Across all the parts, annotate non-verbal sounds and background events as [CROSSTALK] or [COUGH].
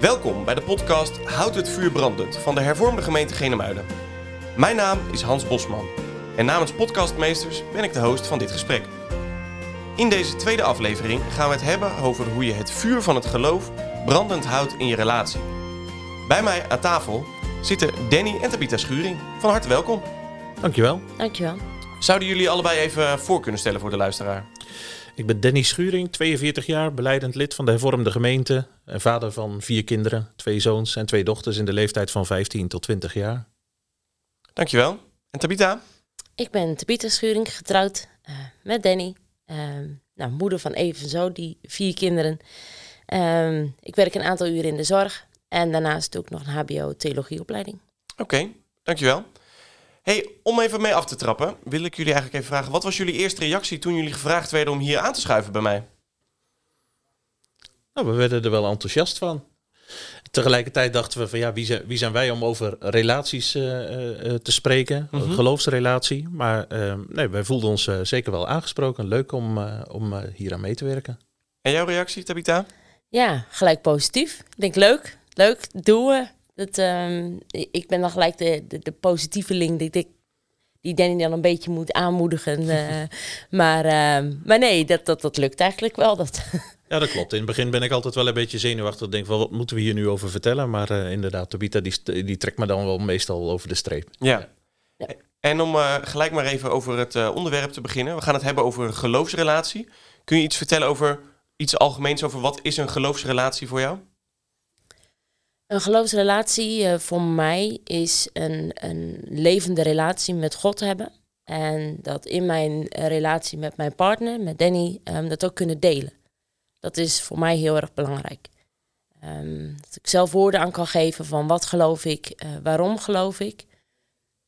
Welkom bij de podcast Houd het vuur brandend van de hervormde gemeente Genemuiden. Mijn naam is Hans Bosman en namens podcastmeesters ben ik de host van dit gesprek. In deze tweede aflevering gaan we het hebben over hoe je het vuur van het geloof brandend houdt in je relatie. Bij mij aan tafel zitten Danny en Tabitha Schuring. Van harte welkom. Dankjewel. Dankjewel. Zouden jullie allebei even voor kunnen stellen voor de luisteraar? Ik ben Danny Schuring, 42 jaar, beleidend lid van de hervormde gemeente. En vader van vier kinderen, twee zoons en twee dochters in de leeftijd van 15 tot 20 jaar. Dankjewel. En Tabitha? Ik ben Tabitha Schuring, getrouwd uh, met Danny. Uh, nou, moeder van even zo, die vier kinderen. Uh, ik werk een aantal uren in de zorg. En daarnaast doe ik nog een HBO-theologieopleiding. Oké, okay, dankjewel. Hey, om even mee af te trappen, wil ik jullie eigenlijk even vragen: wat was jullie eerste reactie toen jullie gevraagd werden om hier aan te schuiven bij mij? Nou, we werden er wel enthousiast van. Tegelijkertijd dachten we van ja, wie zijn, wie zijn wij om over relaties uh, uh, te spreken, mm -hmm. geloofsrelatie. Maar uh, nee, wij voelden ons zeker wel aangesproken. Leuk om, om hier aan mee te werken. En jouw reactie, Tabitha? Ja, gelijk positief. Ik denk leuk, leuk, doen we. Dat, um, ik ben dan gelijk de, de, de positieve link die, die, die Danny dan een beetje moet aanmoedigen. Uh, [LAUGHS] maar, uh, maar nee, dat, dat, dat lukt eigenlijk wel. Dat. Ja, dat klopt. In het begin ben ik altijd wel een beetje zenuwachtig. Denk van, wat moeten we hier nu over vertellen? Maar uh, inderdaad, Tabita die, die trekt me dan wel meestal over de streep. Ja. ja. En om gelijk maar even over het onderwerp te beginnen. We gaan het hebben over een geloofsrelatie. Kun je iets vertellen over iets algemeens over wat is een geloofsrelatie voor jou? Een geloofsrelatie uh, voor mij is een, een levende relatie met God hebben. En dat in mijn relatie met mijn partner, met Danny, um, dat ook kunnen delen. Dat is voor mij heel erg belangrijk. Um, dat ik zelf woorden aan kan geven van wat geloof ik, uh, waarom geloof ik.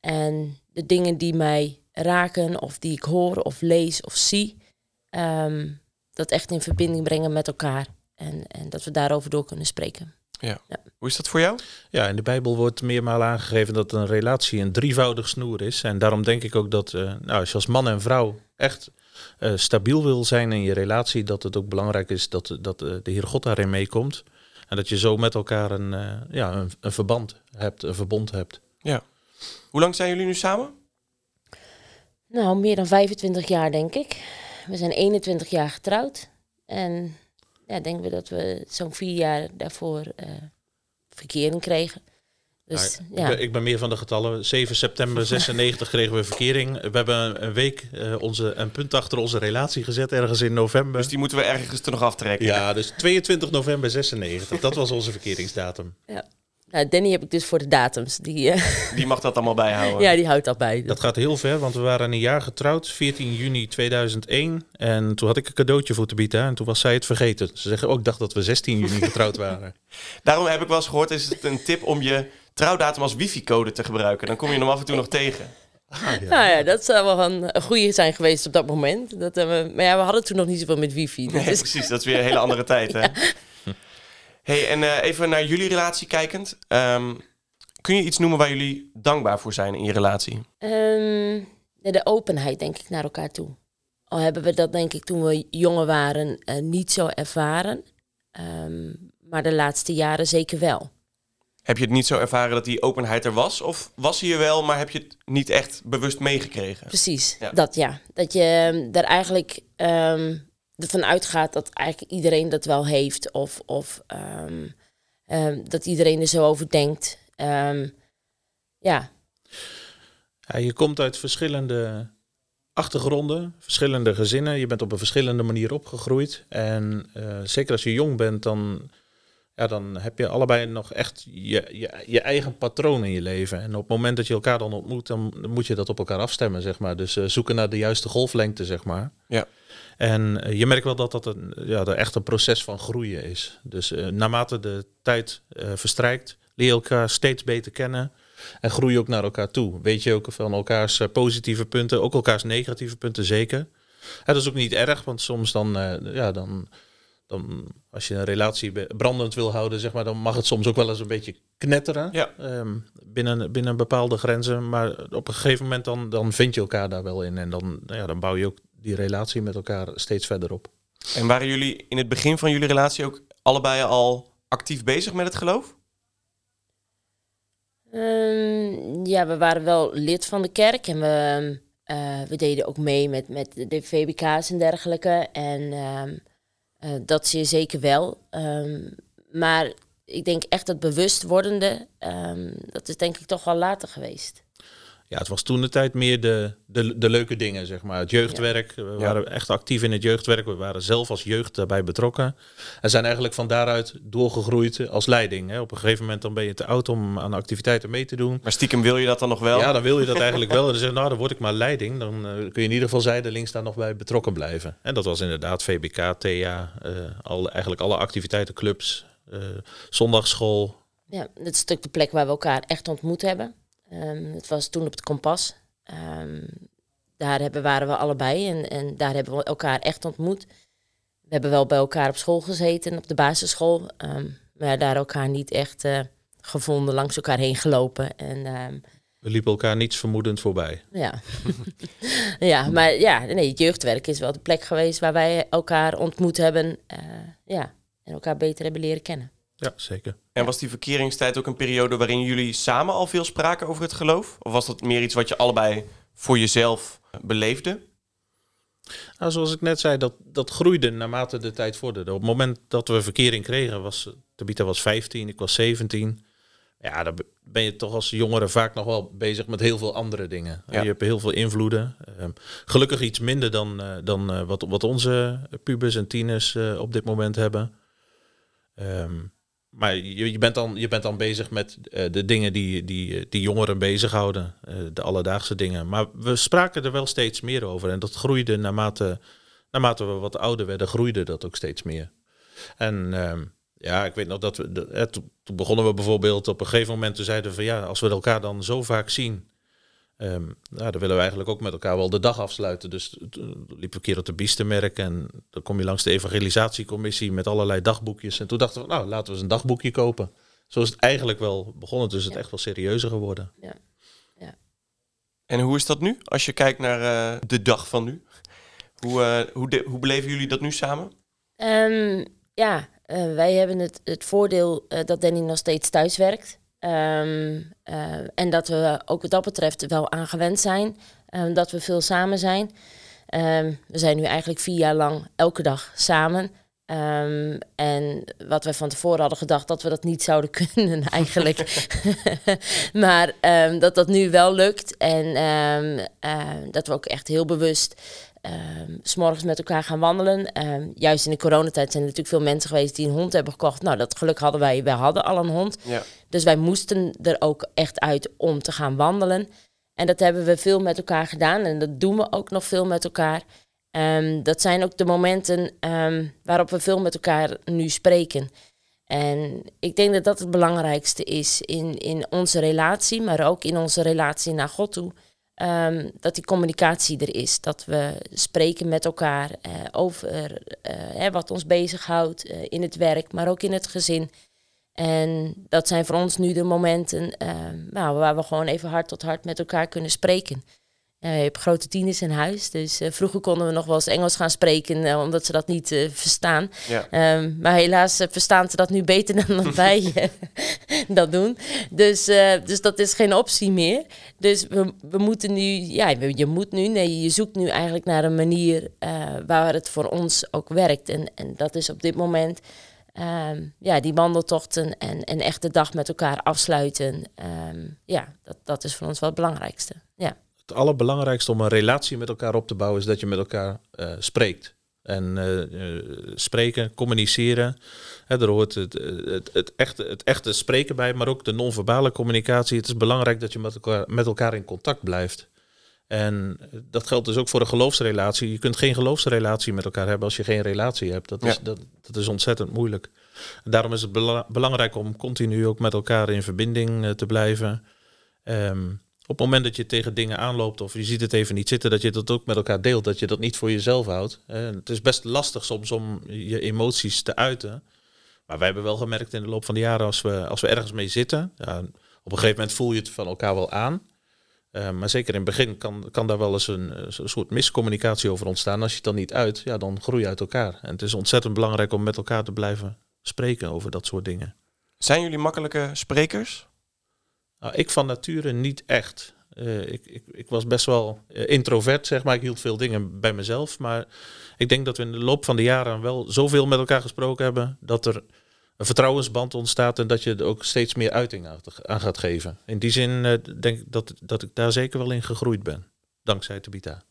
En de dingen die mij raken of die ik hoor of lees of zie, um, dat echt in verbinding brengen met elkaar. En, en dat we daarover door kunnen spreken. Ja. ja. Hoe is dat voor jou? Ja, in de Bijbel wordt meermaal aangegeven dat een relatie een drievoudig snoer is. En daarom denk ik ook dat uh, nou, als je als man en vrouw echt uh, stabiel wil zijn in je relatie, dat het ook belangrijk is dat, dat uh, de Heer God daarin meekomt. En dat je zo met elkaar een, ja, een, een, verband hebt, een verbond hebt. Ja. Hoe lang zijn jullie nu samen? Nou, meer dan 25 jaar denk ik. We zijn 21 jaar getrouwd. En ja, denken we dat we zo'n vier jaar daarvoor uh, verkering kregen. Dus, ja, ja. Ik, ben, ik, ben, meer van de getallen. 7 september 96 kregen we verkering. We hebben een week uh, onze, een punt achter onze relatie gezet, ergens in november. Dus die moeten we ergens er nog aftrekken. Ja, dus 22 november 96. dat was onze verkeringsdatum. Ja. Nou, Danny heb ik dus voor de datums. Die, uh... [LAUGHS] die mag dat allemaal bijhouden. Ja, die houdt dat bij. Dat gaat heel ver, want we waren een jaar getrouwd, 14 juni 2001. En toen had ik een cadeautje voor te bieden en toen was zij het vergeten. Ze zeggen ook, oh, dacht dat we 16 juni getrouwd waren. [LAUGHS] Daarom heb ik wel eens gehoord, is het een tip om je trouwdatum als wifi-code te gebruiken. Dan kom je hem af en toe nog tegen. Ah, ja. Nou ja, dat zou wel een, een goede zijn geweest op dat moment. Dat, uh, maar ja, we hadden toen nog niet zoveel met wifi. Nee, is... precies. Dat is weer een hele andere tijd, hè? [LAUGHS] ja. Hey, en uh, even naar jullie relatie kijkend. Um, kun je iets noemen waar jullie dankbaar voor zijn in je relatie? Um, de openheid, denk ik, naar elkaar toe. Al hebben we dat, denk ik, toen we jonger waren, uh, niet zo ervaren. Um, maar de laatste jaren zeker wel. Heb je het niet zo ervaren dat die openheid er was? Of was hij er wel, maar heb je het niet echt bewust meegekregen? Precies, ja. dat ja. Dat je er eigenlijk um, ervan uitgaat dat eigenlijk iedereen dat wel heeft. Of, of um, um, dat iedereen er zo over denkt. Um, ja. ja. Je komt uit verschillende achtergronden, verschillende gezinnen. Je bent op een verschillende manier opgegroeid. En uh, zeker als je jong bent, dan, ja, dan heb je allebei nog echt je, je, je, eigen patroon in je leven. En op het moment dat je elkaar dan ontmoet, dan moet je dat op elkaar afstemmen, zeg maar. Dus uh, zoeken naar de juiste golflengte, zeg maar. Ja. En uh, je merkt wel dat dat een, ja, dat echt een proces van groeien is. Dus uh, naarmate de tijd verstrijkt, leer je elkaar steeds beter kennen. En groei je ook naar elkaar toe. Weet je ook van elkaars positieve punten, ook elkaars negatieve punten zeker. Dat is ook niet erg, want soms dan, ja, dan, dan als je een relatie brandend wil houden, zeg maar, dan mag het soms ook wel eens een beetje knetteren. Ja. Um, binnen, binnen bepaalde grenzen. Maar op een gegeven moment dan, dan vind je elkaar daar wel in. En dan, ja, dan bouw je ook die relatie met elkaar steeds verder op. En waren jullie in het begin van jullie relatie ook allebei al actief bezig met het geloof? Ehm, ja, we waren wel lid van de kerk en we, eh, we deden ook mee met, met de VBK's en dergelijke. En ehm, eh, dat zie je zeker wel. Ehm, maar ik denk echt dat bewust wordende, dat is denk ik toch wel later geweest. Ja, het was toen de tijd meer de, de, de leuke dingen, zeg maar. Het jeugdwerk. We waren echt actief in het jeugdwerk. We waren zelf als jeugd daarbij betrokken. En zijn eigenlijk van daaruit doorgegroeid als leiding. Hè. Op een gegeven moment dan ben je te oud om aan activiteiten mee te doen. Maar stiekem wil je dat dan nog wel? Ja, dan wil je dat eigenlijk wel. En dan zeg je, nou, dan word ik maar leiding. Dan uh, kun je in ieder geval zijdelings daar nog bij betrokken blijven. En dat was inderdaad VBK, TEA, uh, al, eigenlijk alle activiteiten, clubs, uh, zondagsschool. Ja, dat is stuk de plek waar we elkaar echt ontmoet hebben. Um, het was toen op het kompas. Um, daar hebben, waren we allebei en, en daar hebben we elkaar echt ontmoet. We hebben wel bij elkaar op school gezeten, op de basisschool. Um, maar daar elkaar niet echt uh, gevonden, langs elkaar heen gelopen. En, we liepen elkaar niets vermoedend voorbij. Ja, [LAUGHS] ja maar ja, nee, het jeugdwerk is wel de plek geweest waar wij elkaar ontmoet hebben. Uh, ja, en elkaar beter hebben leren kennen. Ja, zeker. En was die verkeringstijd ook een periode waarin jullie samen al veel spraken over het geloof? Of was dat meer iets wat je allebei voor jezelf beleefde? Nou, zoals ik net zei, dat, dat groeide naarmate de tijd vorderde. Op het moment dat we verkering kregen, was Tabita was 15, ik was 17. Ja, dan ben je toch als jongere vaak nog wel bezig met heel veel andere dingen. Je hebt heel veel invloeden. Uh, gelukkig iets minder dan, uh, dan uh, wat, wat onze pubers en tieners uh, op dit moment hebben. Um, maar je, bent dan, je bent dan bezig met uh, de dingen die, die, die jongeren bezighouden, uh, de alledaagse dingen. Maar we spraken er wel steeds meer over. En dat groeide naarmate, naarmate we wat ouder werden, groeide dat ook steeds meer. En uh, ja, ik weet nog dat we, eh, toen, toen begonnen we bijvoorbeeld op een gegeven moment, te zeiden van ja, als we elkaar dan zo vaak zien, Um, nou, dan willen we eigenlijk ook met elkaar wel de dag afsluiten. Dus toen liepen we een keer op de Biestenmerk en dan kom je langs de evangelisatiecommissie met allerlei dagboekjes. En toen dachten we, nou, laten we eens een dagboekje kopen. Zo is het eigenlijk wel begonnen, dus het ja. echt wel serieuzer geworden. Ja. ja. En hoe is dat nu, als je kijkt naar uh, de dag van nu? Hoe, uh, hoe, de, hoe beleven jullie dat nu samen? Um, ja, uh, wij hebben het, het voordeel dat Danny nog steeds thuis werkt. Um, uh, en dat we ook wat dat betreft wel aangewend zijn. Um, dat we veel samen zijn. Um, we zijn nu eigenlijk vier jaar lang elke dag samen. en wat we van tevoren hadden gedacht dat we dat niet zouden [LAUGHS] kunnen eigenlijk. [LAUGHS] maar dat dat nu wel lukt. En uh, dat we ook echt heel bewust um, s'morgens met elkaar gaan wandelen. Um, juist in de coronatijd zijn er natuurlijk veel mensen geweest die een hond hebben gekocht. Nou, dat geluk hadden wij. Wij hadden al een hond. Ja. Dus wij moesten er ook echt uit om te gaan wandelen. En dat hebben we veel met elkaar gedaan. En dat doen we ook nog veel met elkaar. Um, dat zijn ook de momenten waarop we veel met elkaar nu spreken. En ik denk dat dat het belangrijkste is in, in onze relatie, maar ook in onze relatie naar God toe. Um, dat die communicatie er is. Dat we spreken met elkaar uh, over hè, wat ons bezighoudt uh, in het werk, maar ook in het gezin. En dat zijn voor ons nu de momenten ehm, nou, waar we gewoon even hart tot hart met elkaar kunnen spreken. Uh, je hebt grote tieners in huis, dus uh, vroeger konden we nog wel eens Engels gaan spreken, uh, omdat ze dat niet verstaan. Ja. Um, maar helaas verstaan ze dat nu beter [LAUGHS] dan dat wij dat doen. Dus, dus dat is geen optie meer. Dus we, we moeten nu, ja, je moet nu, nee, je zoekt nu eigenlijk naar een manier waar het voor ons ook werkt. En, en dat is op dit moment um, ja, die wandeltochten en een echte dag met elkaar afsluiten. Um, ja, dat, dat is voor ons wel het belangrijkste. Ja het allerbelangrijkste om een relatie met elkaar op te bouwen is dat je met elkaar uh, spreekt. En uh, spreken, communiceren. Hè, er hoort het, het, het, echte, het echte spreken bij, maar ook de non-verbale communicatie. Het is belangrijk dat je met elkaar, met elkaar in contact blijft. En dat geldt dus ook voor een geloofsrelatie. Je kunt geen geloofsrelatie met elkaar hebben als je geen relatie hebt. Dat is, ja. dat, dat is ontzettend moeilijk. En daarom is het bela belangrijk om continu ook met elkaar in verbinding uh, te blijven. Um, op het moment dat je tegen dingen aanloopt of je ziet het even niet zitten, dat je dat ook met elkaar deelt, dat je dat niet voor jezelf houdt. het is best lastig soms om je emoties te uiten. Maar wij hebben wel gemerkt in de loop van de jaren, als we, als we ergens mee zitten, op een gegeven moment voel je het van elkaar wel aan. Uh, maar zeker in het begin kan, kan daar wel eens een, een, soort miscommunicatie over ontstaan. Als je het dan niet uit, ja, dan groei je uit elkaar. En het is ontzettend belangrijk om met elkaar te blijven spreken over dat soort dingen. Zijn jullie makkelijke sprekers? Nou, ik van nature niet echt. Uh, ik, ik, ik, was best wel uh, introvert, zeg maar. Ik hield veel dingen bij mezelf. Maar ik denk dat we in de loop van de jaren wel zoveel met elkaar gesproken hebben. dat er een vertrouwensband ontstaat en dat je er ook steeds meer uiting aan gaat geven. In die zin uh, denk ik dat, dat ik daar zeker wel in gegroeid ben. Dankzij Tabita.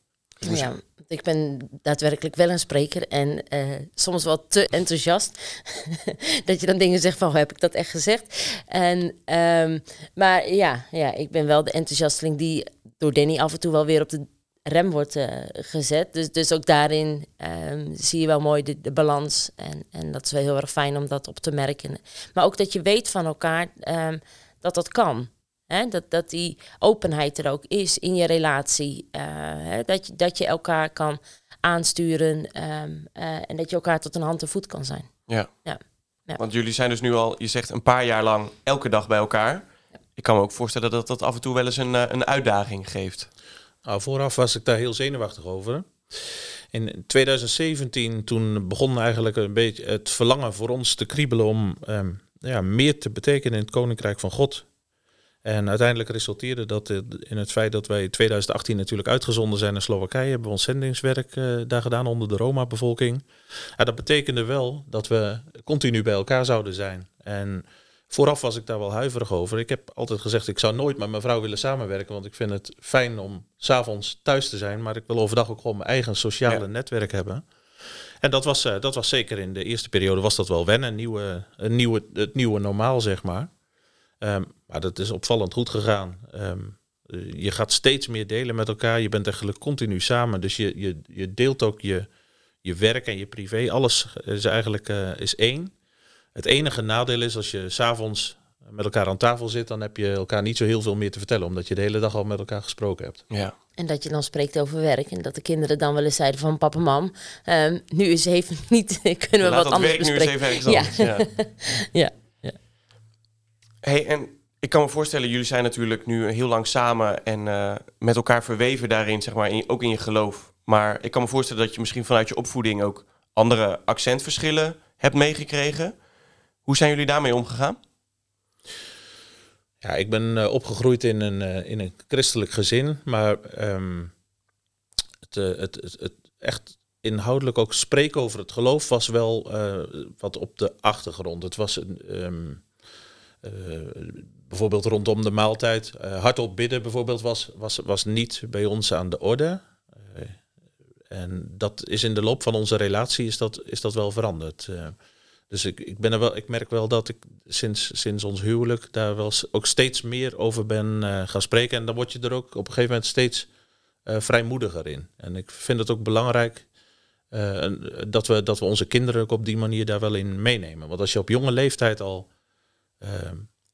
Ja, ik ben daadwerkelijk wel een spreker en uh, soms wel te enthousiast. [LAUGHS] dat je dan dingen zegt van, oh, heb ik dat echt gezegd? En, um, maar ja, ja, ik ben wel de enthousiasteling die door Danny af en toe wel weer op de rem wordt uh, gezet. Dus, dus ook daarin um, zie je wel mooi de, de, balans. En, en dat is wel heel erg fijn om dat op te merken. Maar ook dat je weet van elkaar um, dat dat kan. Hè? Dat, dat die openheid er ook is in je relatie. Uh, hè? Dat, je, dat je elkaar kan aansturen um, uh, en dat je elkaar tot een hand en voet kan zijn. Ja. ja. ja. Want jullie zijn dus nu al, je zegt een paar jaar lang elke dag bij elkaar. Ja. Ik kan me ook voorstellen dat dat af en toe wel eens een, een uitdaging geeft. Nou, vooraf was ik daar heel zenuwachtig over. In 2017 toen begon eigenlijk een beetje het verlangen voor ons te kriebelen om um, ja, meer te betekenen in het Koninkrijk van God. En uiteindelijk resulteerde dat in het feit dat wij in 2018 natuurlijk uitgezonden zijn naar Slowakije. Hebben we ons zendingswerk uh, daar gedaan onder de Roma-bevolking. Ja, dat betekende wel dat we continu bij elkaar zouden zijn. En vooraf was ik daar wel huiverig over. Ik heb altijd gezegd, ik zou nooit met mijn vrouw willen samenwerken. Want ik vind het fijn om s'avonds thuis te zijn. Maar ik wil overdag ook gewoon mijn eigen sociale ja. netwerk hebben. En dat was, uh, dat was zeker in de eerste periode was dat wel wennen. Een nieuwe, een nieuwe, het nieuwe normaal, zeg maar. Um, maar dat is opvallend goed gegaan. Um, je gaat steeds meer delen met elkaar. Je bent eigenlijk continu samen. Dus je, je, je deelt ook je, je werk en je privé. Alles is eigenlijk uh, is één. Het enige nadeel is als je s'avonds met elkaar aan tafel zit, dan heb je elkaar niet zo heel veel meer te vertellen, omdat je de hele dag al met elkaar gesproken hebt. Ja. En dat je dan spreekt over werk en dat de kinderen dan wel eens zeiden van papa, mam, um, nu is even niet, [LAUGHS] kunnen we Laat wat anders werk bespreken. nu eens even ergens ja. anders. Ja. ja. [LAUGHS] Hey, en ik kan me voorstellen, jullie zijn natuurlijk nu heel lang samen en uh, met elkaar verweven daarin, zeg maar, ook in je geloof. Maar ik kan me voorstellen dat je misschien vanuit je opvoeding ook andere accentverschillen hebt meegekregen. Hoe zijn jullie daarmee omgegaan? Ja, ik ben uh, opgegroeid in een, uh, in een christelijk gezin, maar um, het, het, het, echt inhoudelijk ook spreken over het geloof was wel wat op de achtergrond. Het was een. Um, bijvoorbeeld rondom de maaltijd. hardop bidden bijvoorbeeld was, was, was niet bij ons aan de orde. en dat is in de loop van onze relatie is dat, is dat wel veranderd. Dus ik, ik, ben er wel, ik merk wel dat ik sinds, sinds ons huwelijk daar wel ook steeds meer over ben gaan spreken. En dan word je er ook op een gegeven moment steeds vrijmoediger in. En ik vind het ook belangrijk dat, we, dat we onze kinderen ook op die manier daar wel in meenemen. Want als je op jonge leeftijd al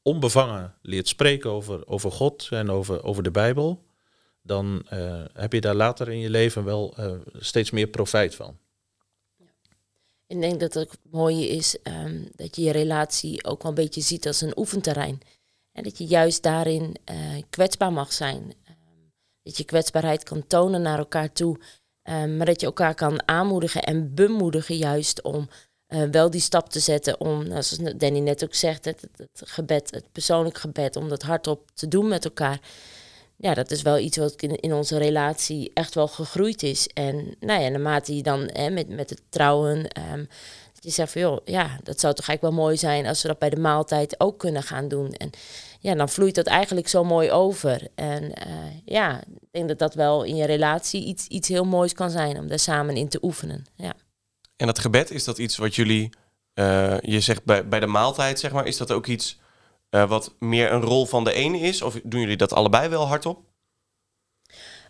onbevangen leert spreken over, over God en over, over de Bijbel, dan heb je daar later in je leven wel steeds meer profijt van. Ik denk dat het mooie is um, dat je je relatie ook wel een beetje ziet als een oefenterrein. En dat je juist daarin uh, kwetsbaar mag zijn. Um, dat je kwetsbaarheid kan tonen naar elkaar toe. Maar dat je elkaar kan aanmoedigen en bemoedigen juist om uh, wel die stap te zetten. Om, nou, zoals Danny net ook zegt, het, het, gebed, het persoonlijk gebed, om dat hardop te doen met elkaar ja, dat is wel iets wat in, in onze relatie echt wel gegroeid is. En nou ja, naarmate je dan hè, met, met het trouwen, um, dat je zegt van joh, ja, dat zou toch eigenlijk wel mooi zijn als we dat bij de maaltijd ook kunnen gaan doen. En ja, dan vloeit dat eigenlijk zo mooi over. En uh, ja, ik denk dat dat wel in je relatie iets, iets heel moois kan zijn om daar samen in te oefenen. Ja. En dat gebed, is dat iets wat jullie, uh, je zegt bij, bij de maaltijd, zeg maar, is dat ook iets uh, wat meer een rol van de ene is? Of doen jullie dat allebei wel hardop?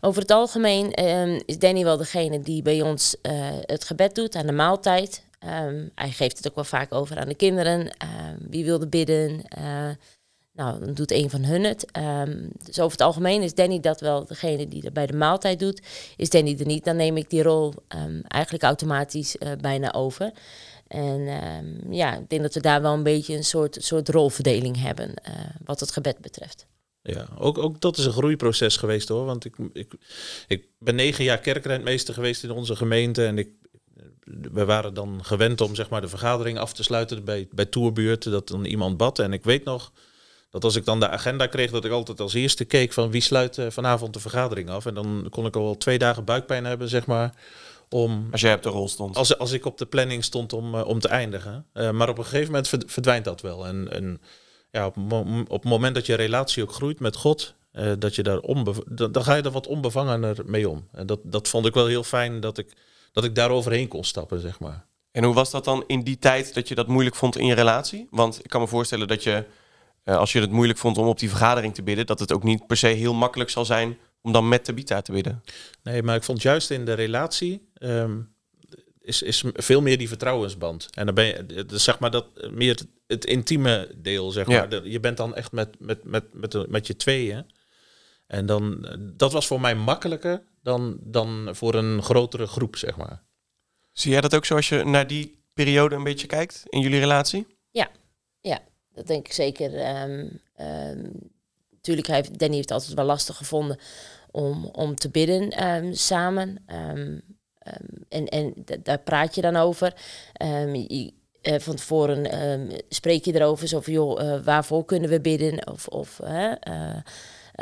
Over het algemeen um, is Danny wel degene die bij ons uh, het gebed doet aan de maaltijd. Um, hij geeft het ook wel vaak over aan de kinderen. Um, wie wilde bidden? Nou, dan doet een van hun het. dus over het algemeen is Danny dat wel degene die er bij de maaltijd doet. Is Danny er niet, dan neem ik die rol eigenlijk automatisch uh, bijna over. En um, ja, ik denk dat we daar wel een beetje een soort, soort rolverdeling hebben uh, wat het gebed betreft. Ja, ook, ook dat is een groeiproces geweest hoor. Want ik, ik, ik ben negen jaar kerkrentmeester geweest in onze gemeente. En ik we waren dan gewend om zeg maar, de vergadering af te sluiten bij, bij dat dan iemand bad. En ik weet nog dat als ik dan de agenda kreeg, dat ik altijd als eerste keek van wie sluit uh, vanavond de vergadering af. En dan kon ik al wel twee dagen buikpijn hebben, zeg maar. Om, als jij op de rol stond. Als, als ik op de planning stond om, uh, om te eindigen. Uh, maar op een gegeven moment verdwijnt dat wel. En, en ja, op, op het moment dat je relatie ook groeit met God, uh, dat je daar dan, dan ga je er wat onbevangener mee om. En dat, dat vond ik wel heel fijn dat ik, dat ik daar overheen kon stappen, zeg maar. En hoe was dat dan in die tijd dat je dat moeilijk vond in je relatie? Want ik kan me voorstellen dat je, als je het moeilijk vond om op die vergadering te bidden, dat het ook niet per se heel makkelijk zal zijn om dan met Tabita te bidden. Nee, maar ik vond juist in de relatie um, is, is veel meer die vertrouwensband. En dan ben je, dus zeg maar dat meer het intieme deel, zeg maar. Ja. Je bent dan echt met, met, met, met, met je tweeën. En dan, dat was voor mij makkelijker dan, dan voor een grotere groep, zeg maar. Zie jij dat ook zo als je naar die periode een beetje kijkt in jullie relatie? Ja, ja dat denk ik zeker. Um, um, natuurlijk heeft Danny heeft altijd wel lastig gevonden om, om te bidden um, samen. En en daar praat je dan over. Je, uh, van tevoren spreek je erover, zo joh, uh, waarvoor kunnen we bidden? Of, of uh,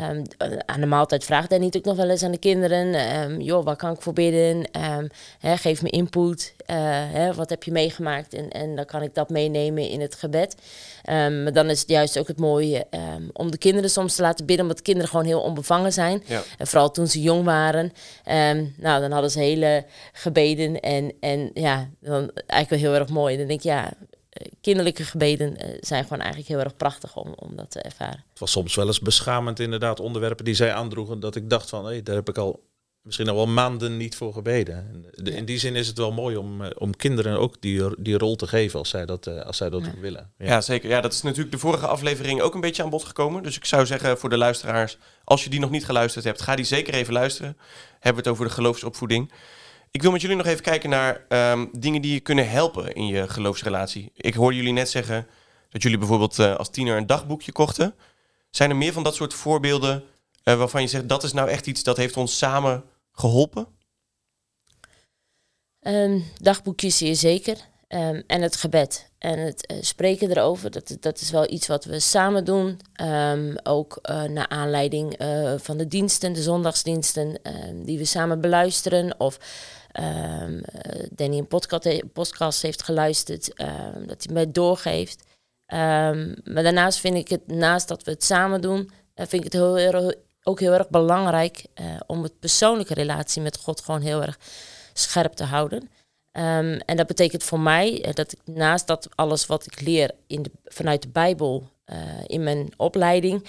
Um, aan de maaltijd vraagt hij niet ook nog wel eens aan de kinderen. Um, joh, waar kan ik voor bidden? Hè, geef me input. Uh, hè, wat heb je meegemaakt? En, en dan kan ik dat meenemen in het gebed. maar dan is het juist ook het mooie om de kinderen soms te laten bidden. Omdat de kinderen gewoon heel onbevangen zijn. Ja. En vooral toen ze jong waren. nou, dan hadden ze hele gebeden. En, en ja, dan eigenlijk wel heel erg mooi. En dan denk ik, ja, eh, kinderlijke gebeden uh, zijn gewoon eigenlijk heel erg prachtig om, om dat te ervaren. Het was soms wel eens beschamend inderdaad, onderwerpen die zij aandroegen, dat ik dacht van, hé, hey, daar heb ik al misschien al wel maanden niet voor gebeden. De, in die zin is het wel mooi om, uh, om kinderen ook die, die rol te geven als zij dat, als zij dat ja. willen. Ja. ja. zeker. Ja, dat is natuurlijk de vorige aflevering ook een beetje aan bod gekomen. Dus ik zou zeggen voor de luisteraars, als je die nog niet geluisterd hebt, ga die zeker even luisteren. Hebben we het over de geloofsopvoeding. Ik wil met jullie nog even kijken naar um, dingen die je kunnen helpen in je geloofsrelatie. Ik hoorde jullie net zeggen dat jullie bijvoorbeeld uh, als tiener een dagboekje kochten. Zijn er meer van dat soort voorbeelden uh, waarvan je zegt dat is nou echt iets dat heeft ons samen geholpen? Um, dagboekjes zeer zeker. Um, en het gebed en het uh, spreken erover, dat, dat is wel iets wat we samen doen. Um, ook uh, naar aanleiding uh, van de diensten, de zondagsdiensten, die we samen beluisteren. Of Danny een podcast, podcast heeft geluisterd, dat hij mij doorgeeft. Maar daarnaast vind ik het, naast dat we het samen doen, vind ik het heel, ook heel erg belangrijk om het persoonlijke relatie met God gewoon heel erg scherp te houden. En dat betekent voor mij uh, dat ik naast dat alles wat ik leer in de, vanuit de Bijbel in mijn opleiding,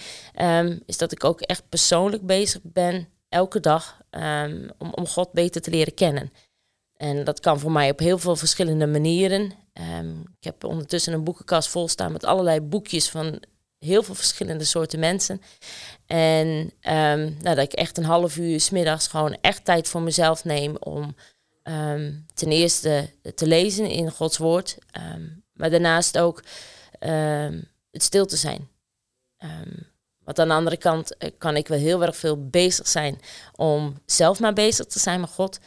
is dat ik ook echt persoonlijk bezig ben elke dag um, om, om God beter te leren kennen. En dat kan voor mij op heel veel verschillende manieren. Ik heb ondertussen een boekenkast vol staan met allerlei boekjes van heel veel verschillende soorten mensen. En nou, dat ik echt een half uur smiddags gewoon echt tijd voor mezelf neem om um, ten eerste te lezen in Gods woord, maar daarnaast ook het stil te zijn. Want aan de andere kant eh, kan ik wel heel erg veel bezig zijn om zelf maar bezig te zijn met God.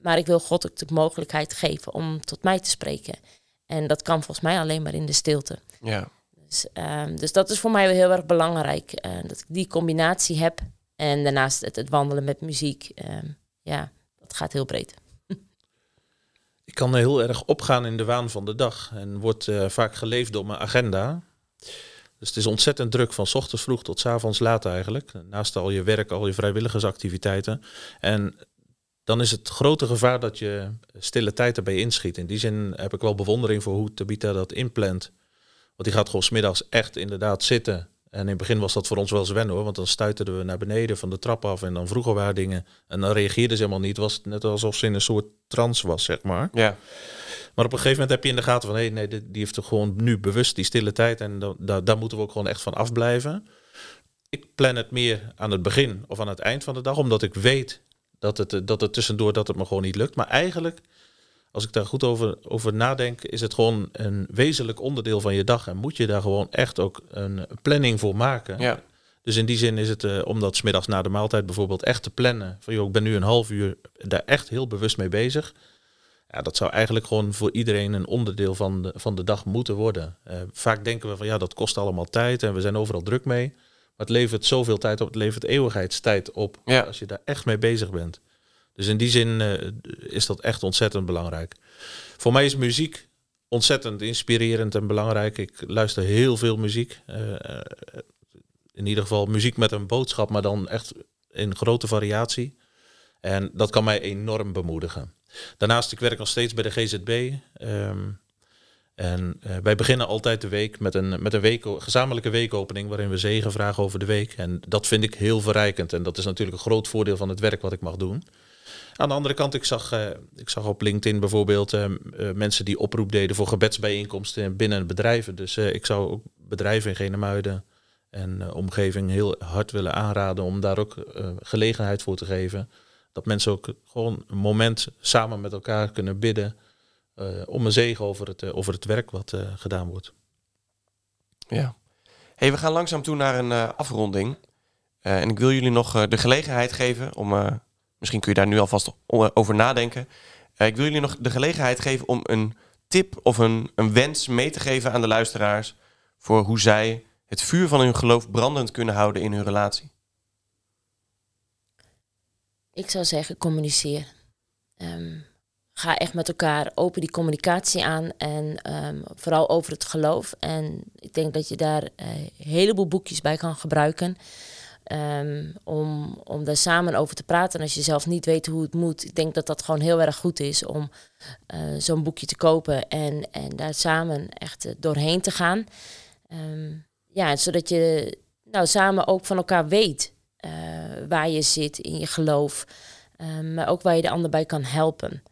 Maar ik wil God ook de mogelijkheid geven om tot mij te spreken. En dat kan volgens mij alleen maar in de stilte. Ja. Dus, um, dus dat is voor mij wel heel erg belangrijk. Uh, dat ik die combinatie heb. En daarnaast het, het wandelen met muziek. Um, ja, dat gaat heel breed. [LAUGHS] Ik kan heel erg opgaan in de waan van de dag. En wordt uh, vaak geleefd door mijn agenda. Dus het is ontzettend druk van ochtends vroeg tot avonds laat eigenlijk. Naast al je werk, al je vrijwilligersactiviteiten. En dan is het grote gevaar dat je stille tijd erbij inschiet. In die zin heb ik wel bewondering voor hoe Tabita dat inplant. Want die gaat gewoon smiddags echt inderdaad zitten. En in het begin was dat voor ons wel eens wennen hoor. Want dan stuiterden we naar beneden van de trap af en dan vroegen we haar dingen. En dan reageerde ze helemaal niet. Het was net alsof ze in een soort trance was, zeg maar. Ja. Maar op een gegeven moment heb je in de gaten van... hé, hey, nee, die heeft er gewoon nu bewust die stille tijd. En da da daar moeten we ook gewoon echt van afblijven. Ik plan het meer aan het begin of aan het eind van de dag. Omdat ik weet dat het, dat het tussendoor dat het me gewoon niet lukt. Maar eigenlijk, als ik daar goed over, over nadenk, is het gewoon een wezenlijk onderdeel van je dag. En moet je daar gewoon echt ook een planning voor maken. Ja. Dus in die zin is het, uh, om dat smiddags na de maaltijd bijvoorbeeld echt te plannen. Van joh, ik ben nu een half uur daar echt heel bewust mee bezig. Ja, dat zou eigenlijk gewoon voor iedereen een onderdeel van de, van de dag moeten worden. Uh, vaak denken we van ja, dat kost allemaal tijd en we zijn overal druk mee. Maar het levert zoveel tijd op, het levert eeuwigheidstijd op Ja. als je daar echt mee bezig bent. Dus in die zin eh, is dat echt ontzettend belangrijk. Voor mij is muziek ontzettend inspirerend en belangrijk. Ik luister heel veel muziek. Eh, eh, in ieder geval muziek met een boodschap, maar dan echt in grote variatie. En dat kan mij enorm bemoedigen. Daarnaast, ik werk nog steeds bij de GZB. ehm, en wij beginnen altijd de week met een, met een week, gezamenlijke weekopening waarin we zegen vragen over de week. En dat vind ik heel verrijkend. En dat is natuurlijk een groot voordeel van het werk wat ik mag doen. Aan de andere kant, ik zag, eh, ik zag op LinkedIn bijvoorbeeld eh, eh, mensen die oproep deden voor gebedsbijeenkomsten binnen bedrijven. Dus eh, ik zou ook bedrijven in Genemuiden en omgeving heel hard willen aanraden om daar ook gelegenheid voor te geven. Dat mensen ook gewoon een moment samen met elkaar kunnen bidden om een zegen over het, over het werk wat gedaan wordt. Ja. Hey, we gaan langzaam toe naar een afronding. En ik wil jullie nog de gelegenheid geven om, misschien kun je daar nu alvast over nadenken. Eh, ik wil jullie nog de gelegenheid geven om een tip of een, een wens mee te geven aan de luisteraars voor hoe zij het vuur van hun geloof brandend kunnen houden in hun relatie. Ik zou zeggen, communiceer. Ehm, ga echt met elkaar open die communicatie aan en ehm, vooral over het geloof. En ik denk dat je daar eh, een heleboel boekjes bij kan gebruiken ehm, om, om daar samen over te praten. En als je zelf niet weet hoe het moet, ik denk dat dat gewoon heel erg goed is om eh, zo'n boekje te kopen en, en daar samen echt eh, doorheen te gaan. Ehm, ja, zodat je nou, samen ook van elkaar weet eh, waar je zit in je geloof. Ehm, maar ook waar je de ander bij kan helpen.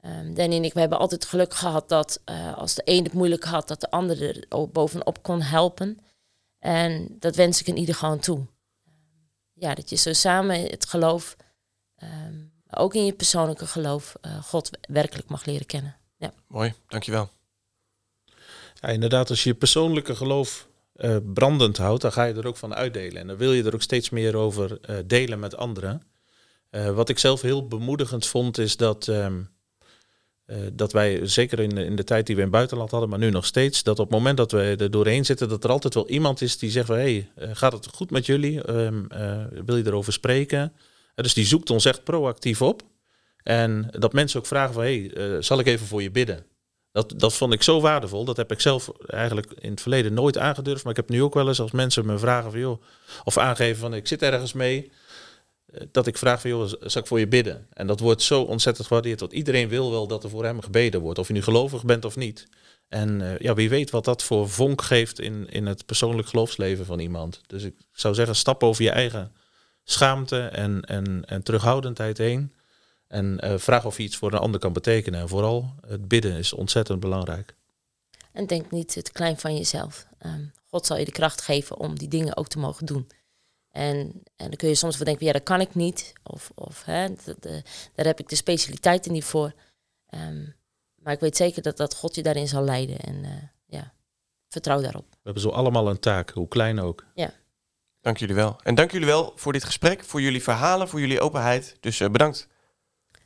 Ehm Danny en ik we hebben altijd geluk gehad dat als de een het moeilijk had, dat de ander er bovenop kon helpen. En dat wens ik in ieder gewoon toe. Ja, dat je zo samen het geloof, ehm, ook in je persoonlijke geloof, eh, God werkelijk mag leren kennen. Mooi, dankjewel. Ja, inderdaad, als je je persoonlijke geloof eh, brandend houdt, dan ga je er ook van uitdelen. En dan wil je er ook steeds meer over eh, delen met anderen. Eh, wat ik zelf heel bemoedigend vond, is dat, ehm, eh, dat wij, zeker in in de tijd die we in het buitenland hadden, maar nu nog steeds, dat op het moment dat we er doorheen zitten, dat er altijd wel iemand is die zegt van, hé, hey, eh, gaat het goed met jullie? Ehm, eh, wil je erover spreken? Dus die zoekt ons echt proactief op. En dat mensen ook vragen van, hé, hey, zal ik even voor je bidden? Dat, dat vond ik zo waardevol. Dat heb ik zelf eigenlijk in het verleden nooit aangedurfd. Maar ik heb nu ook wel eens als mensen me vragen van joh, of aangeven van ik zit ergens mee. Eh, Dat ik vraag van joh, zal ik voor je bidden? En dat wordt zo ontzettend gewaardeerd. Want iedereen wil wel dat er voor hem gebeden wordt. Of je nu gelovig bent of niet. En eh, ja, wie weet wat dat voor vonk geeft in, in het persoonlijk geloofsleven van iemand. Dus ik zou zeggen, stap over je eigen schaamte en, en, en terughoudendheid heen. En eh, vraag of je iets voor een ander kan betekenen. En vooral het bidden is ontzettend belangrijk. En denk niet het klein van jezelf. Ehm, God zal je de kracht geven om die dingen ook te mogen doen. En, en dan kun je soms wel denken, ja, dat kan ik niet. Of, of hè, dat, eh, daar heb ik de specialiteiten niet voor. Ehm, maar ik weet zeker dat, dat God je daarin zal leiden. En eh, ja, vertrouw daarop. We hebben zo allemaal een taak, hoe klein ook. Dank jullie wel. En dank jullie wel voor dit gesprek, voor jullie verhalen, voor jullie openheid. Dus eh, bedankt.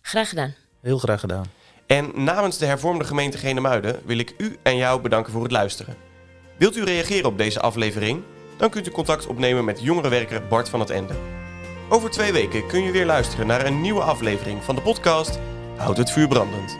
Graag gedaan. Heel graag gedaan. En namens de hervormde gemeente Genemuiden wil ik u en jou bedanken voor het luisteren. Wilt u reageren op deze aflevering? Dan kunt u contact opnemen met jongerenwerker Bart van het Ende. Over twee weken kun je weer luisteren naar een nieuwe aflevering van de podcast Houd het vuur brandend.